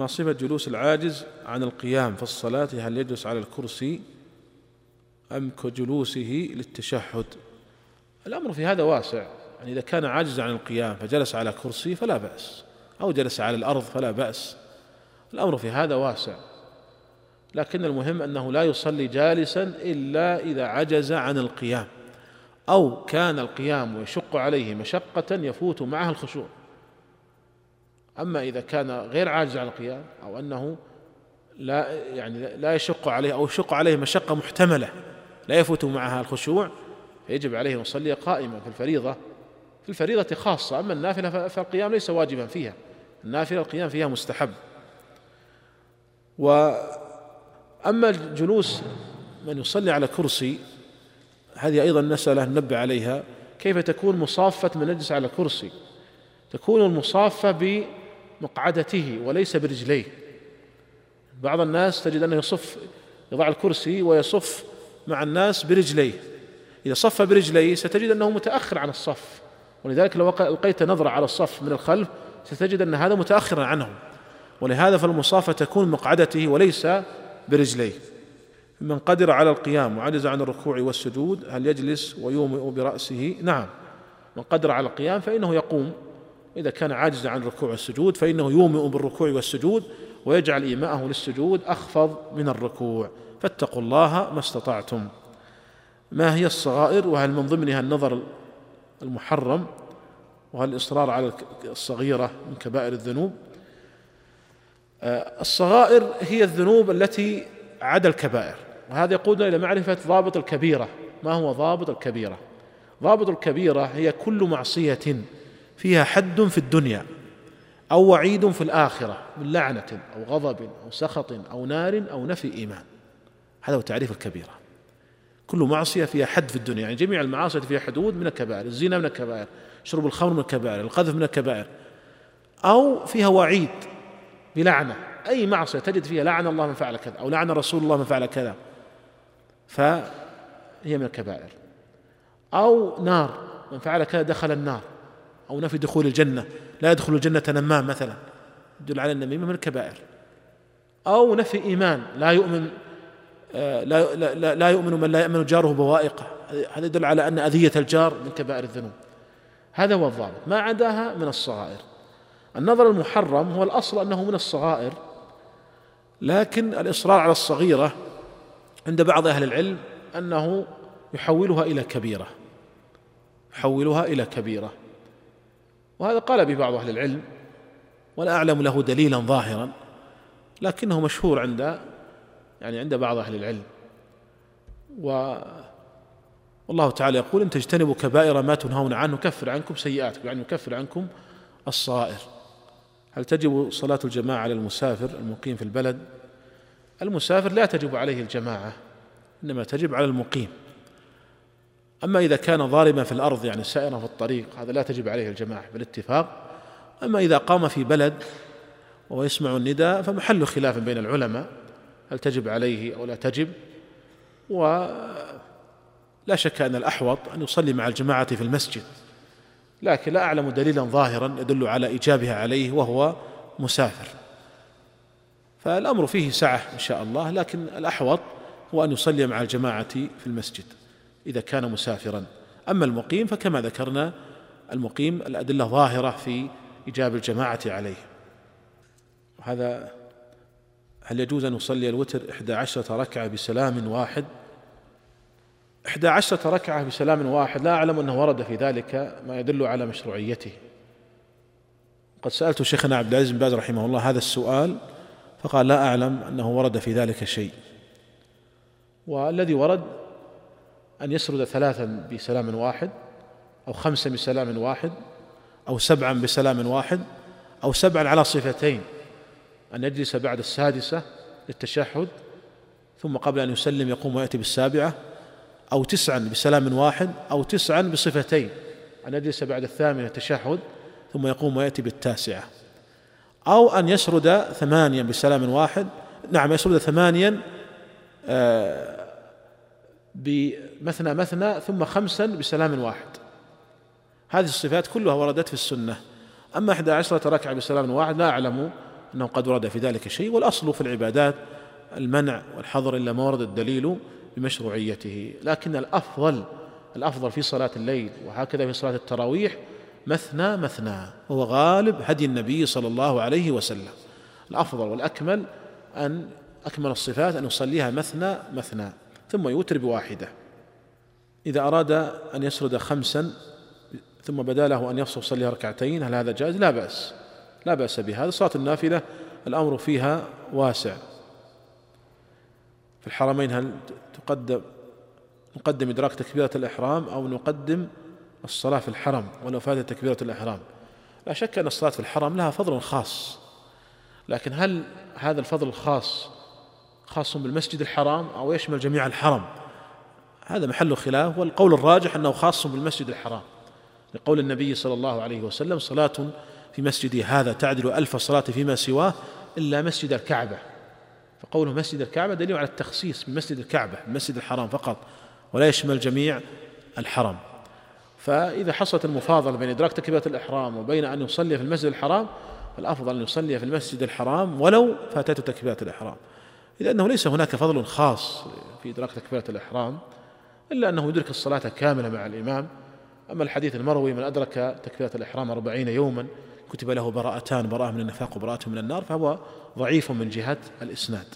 ما صفة جلوس العاجز عن القيام في الصلاة؟ هل يجلس على الكرسي أم كجلوسه للتشهد؟ الأمر في هذا واسع. يعني إذا كان عاجز عن القيام فجلس على كرسي فلا بأس أو جلس على الأرض فلا بأس. الأمر في هذا واسع. لكن المهم أنه لا يصلي جالسا إلا إذا عجز عن القيام أو كان القيام يشق عليه مشقة يفوت معها الخشوع. أما إذا كان غير عاجز عن القيام أو أنه لا يعني لا يشق عليه أو يشق عليه مشقة محتملة لا يفوت معها الخشوع فيجب عليه أن يصلي قائما في الفريضة في الفريضة خاصة أما النافلة فالقيام ليس واجبا فيها النافلة القيام فيها مستحب. وأما جلوس من يصلي على كرسي هذه أيضا مسألة ننبه عليها كيف تكون مصافة من يجلس على كرسي؟ تكون المصافة بمقعدته وليس برجليه. بعض الناس تجد أنه يصف يضع الكرسي ويصف مع الناس برجليه. إذا صف برجليه ستجد أنه متأخر عن الصف ولذلك لو ألقيت نظرة على الصف من الخلف ستجد أن هذا متأخرا عنهم. ولهذا فالمصافة تكون مقعدته وليس برجليه. من قدر على القيام وعجز عن الركوع والسجود هل يجلس ويومئ برأسه؟ نعم. من قدر على القيام فإنه يقوم إذا كان عاجزا عن الركوع والسجود فإنه يومئ بالركوع والسجود ويجعل إيماءه للسجود أخفض من الركوع. فاتقوا الله ما استطعتم. ما هي الصغائر؟ وهل من ضمنها النظر المحرم؟ وهل الإصرار على الصغيرة من كبائر الذنوب؟ آه، الصغائر هي الذنوب التي عدا الكبائر. وهذا يقودنا إلى معرفة ضابط الكبيرة. ما هو ضابط الكبيرة؟ ضابط الكبيرة هي كل معصية فيها حد في الدنيا أو وعيد في الآخرة من لعنة أو غضب أو سخط أو نار أو نفي إيمان. هذا هو تعريف الكبيرة كل معصية فيها حد في الدنيا يعني جميع المعاصي فيها حدود من الكبائر الزنا من الكبائر شرب الخمر من الكبائر القذف من الكبائر. أو فيها وعيد بلعنة. أي معصية تجد فيها لعن الله من فعل كذا أو لعن رسول الله من فعل كذا. فهي من الكبائر. أو نار من فعل كذا دخل النار. أو نفي دخول الجنة لا يدخل الجنة نمام مثلا يدل على النميمة من الكبائر. أو نفي إيمان لا يؤمن آه، لا, لا, لا يؤمن من لا يأمن جاره بوائقه. هذا يدل على أن أذية الجار من كبائر الذنوب. هذا هو الضابط. ما عداها من الصغائر. النظر المحرم هو الأصل أنه من الصغائر لكن الإصرار على الصغيرة عند بعض أهل العلم أنه يحولها إلى كبيرة. يحولها إلى كبيرة. وهذا قال به بعض أهل العلم ولا أعلم له دليلا ظاهرا لكنه مشهور عند يعني عند بعض أهل العلم. و والله تعالى يقول إن تجتنبوا كبائر ما تنهون عنه نكفر عنكم سيئاتكم يعني نكفر عنكم الصغائر هل تجب صلاة الجماعة على المسافر المقيم في البلد؟ المسافر لا تجب عليه الجماعة إنما تجب على المقيم. أما إذا كان ضاربا في الأرض يعني سائرا في الطريق هذا لا تجب عليه الجماعة بالاتفاق. أما إذا قام في بلد وهو يسمع النداء فمحل خلاف بين العلماء هل تجب عليه أو لا تجب. ولا شك أن الأحوط أن يصلي مع الجماعة في المسجد. لكن لا أعلم دليلا ظاهرا يدل على إيجابها عليه وهو مسافر. فالأمر فيه سعة إن شاء الله لكن الأحوط هو أن يصلي مع الجماعة في المسجد. إذا كان مسافرا. أما المقيم فكما ذكرنا المقيم الأدلة ظاهرة في إيجاب الجماعة عليه. وهذا هل يجوز أن يصلي الوتر إحدى عشرة ركعة بسلام واحد؟ إحدى عشرة ركعة بسلام واحد لا أعلم أنه ورد في ذلك ما يدل على مشروعيته. قد سألت شيخنا عبد العزيز بن باز رحمه الله هذا السؤال فقال لا أعلم أنه ورد في ذلك شيء. والذي ورد أن يسرد ثلاثا بسلام واحد أو خمسا بسلام واحد أو سبعا بسلام واحد أو سبعا على صفتين أن يجلس بعد السادسة للتشهد ثم قبل أن يسلم يقوم ويأتي بالسابعة أو تسعا بسلام واحد أو تسعا بصفتين أن يجلس بعد الثامنة تشهد ثم يقوم ويأتي بالتاسعة. أو أن يسرد ثمانيا بسلام واحد نعم يسرد ثمانيا آه، بمثنى مثنى ثم خمسا بسلام واحد. هذه الصفات كلها وردت في السنة. أما إحدى عشرة ركعة بسلام واحد لا أعلم أنه قد ورد في ذلك شيء. والأصل في العبادات المنع والحظر إلا ما ورد الدليل بمشروعيته. لكن الأفضل الأفضل في صلاة الليل وهكذا في صلاة التراويح مثنى مثنى وهو غالب هدي النبي صلى الله عليه وسلم. الأفضل والأكمل أن أكمل الصفات أن يصليها مثنى مثنى. ثم يوتر بواحدة. إذا أراد أن يسرد خمسا ثم بدا له أن يصليها ركعتين هل هذا جائز؟ لا بأس. لا بأس بهذا. صلاة النافلة الأمر فيها واسع. في الحرمين هل تقدم نقدم إدراك تكبيرة الإحرام أو نقدم الصلاة في الحرم ولو فاتت تكبيرة الإحرام؟ لا شك أن الصلاة في الحرم لها فضل خاص. لكن هل هذا الفضل الخاص خاص بالمسجد الحرام أو يشمل جميع الحرم. هذا محل خلاف والقول الراجح أنه خاص بالمسجد الحرام. لقول النبي صلى الله عليه وسلم صلاة في مسجدي هذا تعدل ألف صلاة فيما سواه إلا مسجد الكعبة. فقوله مسجد الكعبة دليل على التخصيص بمسجد الكعبة المسجد الحرام فقط ولا يشمل جميع الحرم. فإذا حصلت المفاضلة بين إدراك تكبيرة الإحرام وبين أن يصلي في المسجد الحرام فالأفضل أن يصلي في المسجد الحرام ولو فاتته تكبيرة الإحرام. إذا أنه ليس هناك فضل خاص في إدراك تكبيرة الإحرام إلا أنه يدرك الصلاة كاملة مع الإمام. أما الحديث المروي من أدرك تكبيرة الإحرام أربعين يوما كتب له براءتان براءة من النفاق وبراءة من النار فهو ضعيف من جهة الإسناد.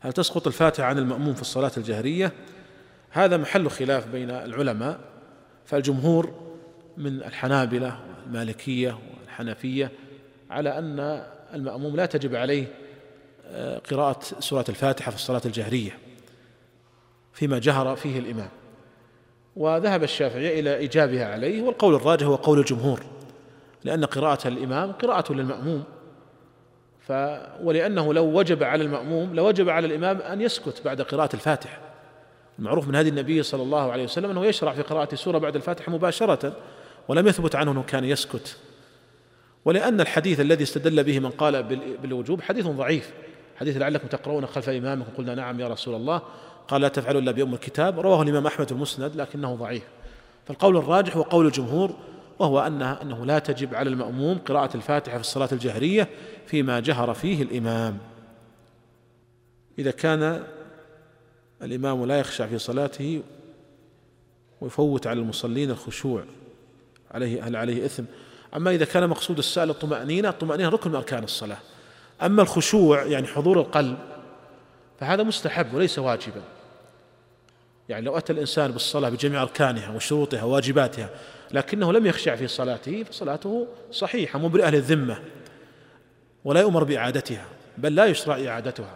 هل تسقط الفاتحة عن المأموم في الصلاة الجهرية؟ هذا محل خلاف بين العلماء. فالجمهور من الحنابلة والمالكية والحنفية على أن المأموم لا تجب عليه قراءة سورة الفاتحة في الصلاة الجهرية فيما جهر فيه الإمام. وذهب الشافعي إلى إيجابها عليه والقول الراجح هو قول الجمهور لأن قراءة الإمام قراءة للمأموم. ف ولأنه لو وجب على المأموم لوجب على الإمام أن يسكت بعد قراءة الفاتحة. المعروف من هدي النبي صلى الله عليه وسلم أنه يشرع في قراءة سورة بعد الفاتحة مباشرة ولم يثبت عنه أنه كان يسكت. ولأن الحديث الذي استدل به من قال بالوجوب حديث ضعيف. حديث لعلكم تقرؤون خلف إمامكم. قلنا نعم يا رسول الله. قال لا تفعلوا إلا بأم الكتاب. رواه الإمام أحمد المسند لكنه ضعيف. فالقول الراجح هو قول الجمهور وهو أنها أنه لا تجب على المأموم قراءة الفاتحة في الصلاة الجهرية فيما جهر فيه الإمام. إذا كان الإمام لا يخشع في صلاته ويفوت على المصلين الخشوع عليه هل عليه إثم. أما إذا كان مقصود السائل الطمأنينة الطمأنينة ركن من أركان الصلاة. أما الخشوع يعني حضور القلب فهذا مستحب وليس واجبا. يعني لو أتى الإنسان بالصلاة بجميع أركانها وشروطها وواجباتها لكنه لم يخشع في صلاته فصلاته صحيحة مبرئة للذمة ولا يؤمر بإعادتها بل لا يشرع إعادتها.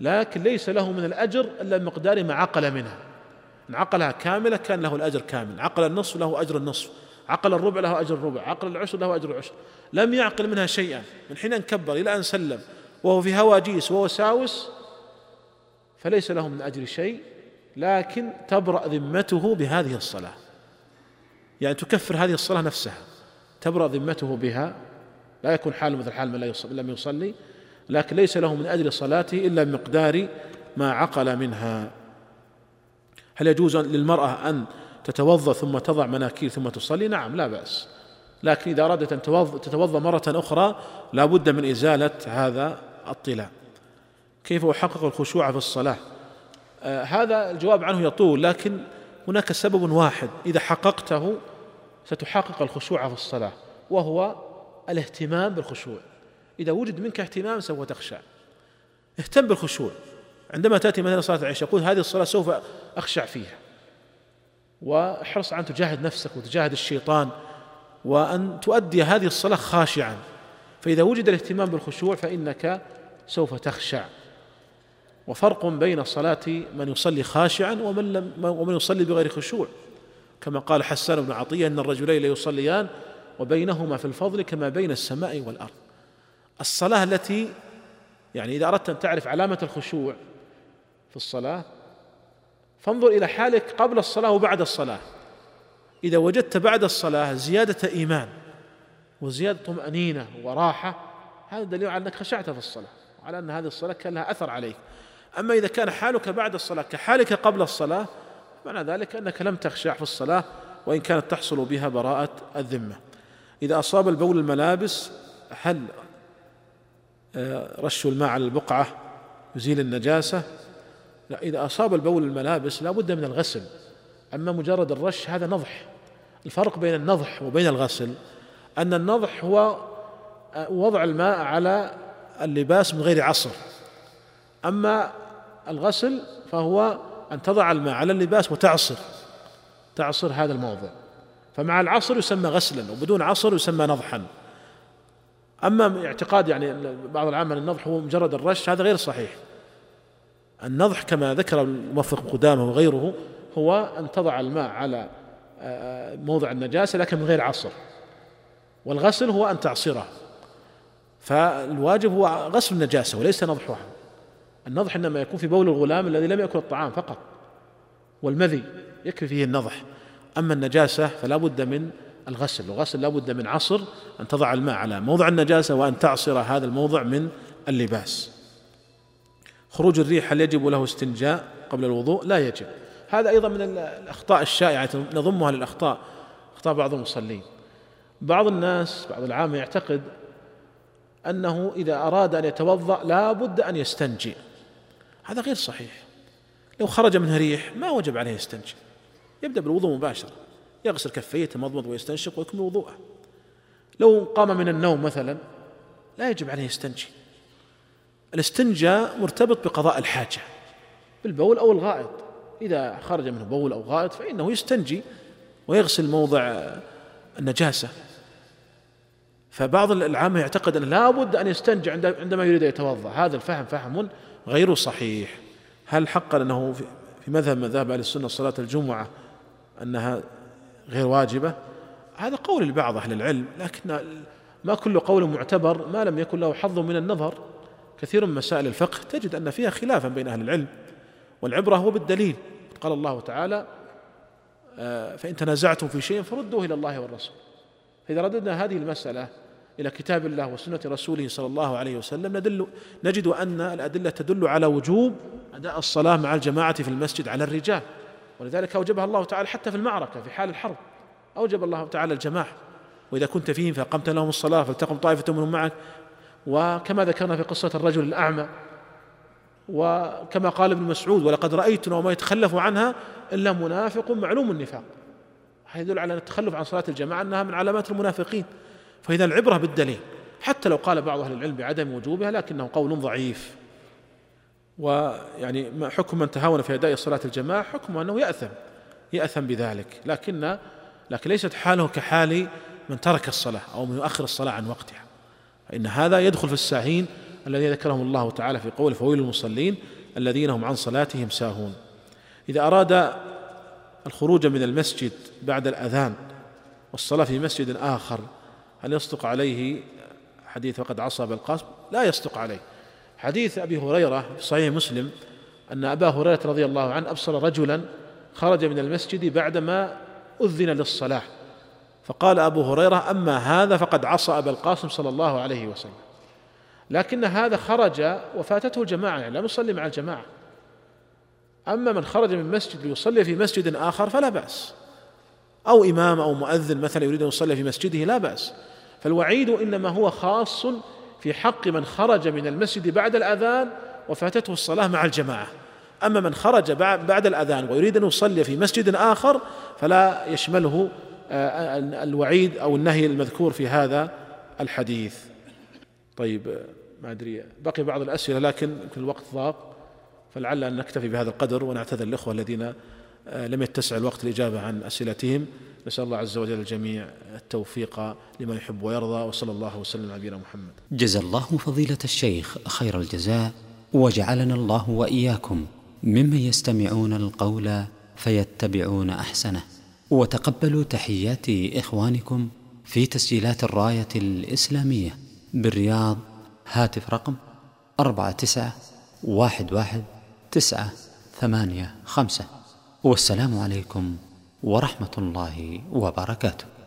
لكن ليس له من الأجر إلا بمقدار ما عقل منها. إن عقلها كاملة كان له الأجر كامل عقل النصف له أجر النصف. عقل الربع له أجر الربع عقل العشر له أجر العشر. لم يعقل منها شيئا. من حين أن كبر إلى أن سلم وهو في هواجيس ووساوس فليس له من أجر شيء لكن تبرأ ذمته بهذه الصلاة. يعني تكفر هذه الصلاة نفسها. تبرأ ذمته بها. لا يكون حاله مثل حال من لم يصلي. لكن ليس له من أجل صلاته إلا بمقدار ما عقل منها. هل يجوز للمرأة أن تتوضأ ثم تضع مناكير ثم تصلي؟ نعم لا بأس. لكن إذا أرادت أن تتوضأ مرة أخرى لا بد من إزالة هذا الطلاء. كيف أحقق الخشوع في الصلاة؟ آه هذا الجواب عنه يطول لكن هناك سبب واحد. إذا حققته ستحقق الخشوع في الصلاة وهو الاهتمام بالخشوع. إذا وجد منك اهتمام سوف تخشع اهتم بالخشوع. عندما تأتي مثلا صلاة العشاء يقول هذه الصلاة سوف أخشع فيها. واحرص أن تجاهد نفسك وتجاهد الشيطان وأن تؤدي هذه الصلاة خاشعا. فإذا وجد الاهتمام بالخشوع فإنك سوف تخشع. وفرق بين صلاة من يصلي خاشعا ومن لم ومن يصلي بغير خشوع. كما قال حسان بن عطية أن الرجلين ليصليان وبينهما في الفضل كما بين السماء والأرض. الصلاة التي يعني إذا أردت أن تعرف علامة الخشوع في الصلاة فانظر إلى حالك قبل الصلاة وبعد الصلاة. إذا وجدت بعد الصلاة زيادة إيمان وزيادة طمأنينة وراحة هذا دليل على أنك خشعت في الصلاة وعلى أن هذه الصلاة كان لها أثر عليك. أما إذا كان حالك بعد الصلاة كحالك قبل الصلاة معنى ذلك أنك لم تخشع في الصلاة وإن كانت تحصل بها براءة الذمة. إذا أصاب البول الملابس هل آه، رش الماء على البقعة يزيل النجاسة؟ لا إذا أصاب البول الملابس لا بد من الغسل. أما مجرد الرش هذا نضح. الفرق بين النضح وبين الغسل أن النضح هو آه، وضع الماء على اللباس من غير عصر. أما الغسل فهو أن تضع الماء على اللباس وتعصر تعصر هذا الموضع. فمع العصر يسمى غسلا وبدون عصر يسمى نضحا. أما اعتقاد يعني بعض العامة النضح هو مجرد الرش هذا غير صحيح. النضح كما ذكر الموفق قدامه وغيره هو أن تضع الماء على آه، موضع النجاسة لكن من غير عصر. والغسل هو أن تعصره. فالواجب هو غسل النجاسة وليس نضحها. النضح إنما يكون في بول الغلام الذي لم يأكل الطعام فقط. والمذي يكفي فيه النضح. أما النجاسة فلا بد من الغسل. الغسل لا بد من عصر أن تضع الماء على موضع النجاسة وأن تعصر هذا الموضع من اللباس. خروج الريح هل يجب له استنجاء قبل الوضوء؟ لا يجب. هذا أيضا من الأخطاء الشائعة نضمها للأخطاء أخطاء بعض المصلين. بعض الناس بعض العامة يعتقد أنه إذا أراد أن يتوضأ لا بد أن يستنجي. هذا غير صحيح. لو خرج منه ريح ما وجب عليه يستنجي. يبدأ بالوضوء مباشرة. يغسل كفيه يتمضمض ويستنشق ويكمل وضوءه. لو قام من النوم مثلا لا يجب عليه يستنجي. الاستنجاء مرتبط بقضاء الحاجة. بالبول أو الغائط. إذا خرج منه بول أو غائط فإنه يستنجي ويغسل موضع النجاسة. فبعض العامة يعتقد أن لا بد أن يستنجي عندما يريد أن يتوضأ. هذا الفهم فهم غير صحيح. هل حقا أنه في مذهب مذهب أهل السنة صلاة الجمعة أنها غير واجبة؟ هذا قول لبعض أهل العلم لكن ما كل قول معتبر ما لم يكن له حظ من النظر. كثير من مسائل الفقه تجد أن فيها خلافا بين أهل العلم والعبرة هو بالدليل. قال الله تعالى آه، فإن تنازعتم في شيء فردوه إلى الله والرسول. فإذا رددنا هذه المسألة إلى كتاب الله وسنة رسوله صلى الله عليه وسلم ندل نجد أن الأدلة تدل على وجوب أداء الصلاة مع الجماعة في المسجد على الرجال. ولذلك أوجبها الله تعالى حتى في المعركة في حال الحرب. أوجب الله تعالى الجماعة. وإذا كنت فيهم فأقمت لهم الصلاة فلتقم طائفة منهم معك وكما ذكرنا في قصة الرجل الأعمى وكما قال ابن مسعود ولقد رأيتنا وما يتخلف عنها إلا منافق معلوم النفاق. هذا يدل على أن التخلف عن صلاة الجماعة أنها من علامات المنافقين. فإذا العبرة بالدليل حتى لو قال بعض أهل العلم بعدم وجوبها لكنه قول ضعيف. ويعني حكم من تهاون في أداء صلاة الجماعة؟ حكم أنه يأثم يأثم بذلك. لكن لكن ليست حاله كحال من ترك الصلاة أو من يؤخر الصلاة عن وقتها. فإن هذا يدخل في الساهين الذين ذكرهم الله تعالى في قول فويل المصلين الذين هم عن صلاتهم ساهون إذا أراد الخروج من المسجد بعد الأذان والصلاة في مسجد آخر هل يصدق عليه حديث وقد عصى بالقاسم لا يصدق عليه. حديث أبي هريرة في صحيح مسلم أن أبا هريرة رضي الله عنه أبصر رجلا خرج من المسجد بعدما أذن للصلاة. فقال أبو هريرة أما هذا فقد عصى أبا القاسم صلى الله عليه وسلم. لكن هذا خرج وفاتته الجماعه يعني لم يصلي مع الجماعة. أما من خرج من مسجد ليصلي في مسجد آخر فلا بأس. أو إمام أو مؤذن مثلا يريد أن يصلي في مسجده لا بأس. فالوعيد إنما هو خاص في حق من خرج من المسجد بعد الأذان وفاتته الصلاة مع الجماعة. أما من خرج بعد الأذان ويريد أن يصلي في مسجد آخر فلا يشمله الوعيد أو النهي المذكور في هذا الحديث. طيب آه، ما أدري بقي بعض الأسئلة لكن الوقت ضاق فلعل أن نكتفي بهذا القدر ونعتذر الإخوة الذين آه، لم يتسع الوقت الإجابة عن أسئلتهم. نسأل الله عز وجل الجميع التوفيق لما يحب ويرضى وصلى الله وسلم على نبينا محمد. جزا الله فضيلة الشيخ خير الجزاء وجعلنا الله وإياكم ممن يستمعون القول فيتبعون أحسنه. وتقبلوا تحيات إخوانكم في تسجيلات الراية الإسلامية بالرياض هاتف رقم أربعة تسعة واحد واحد تسعة ثمانية خمسة. والسلام عليكم ورحمة الله وبركاته.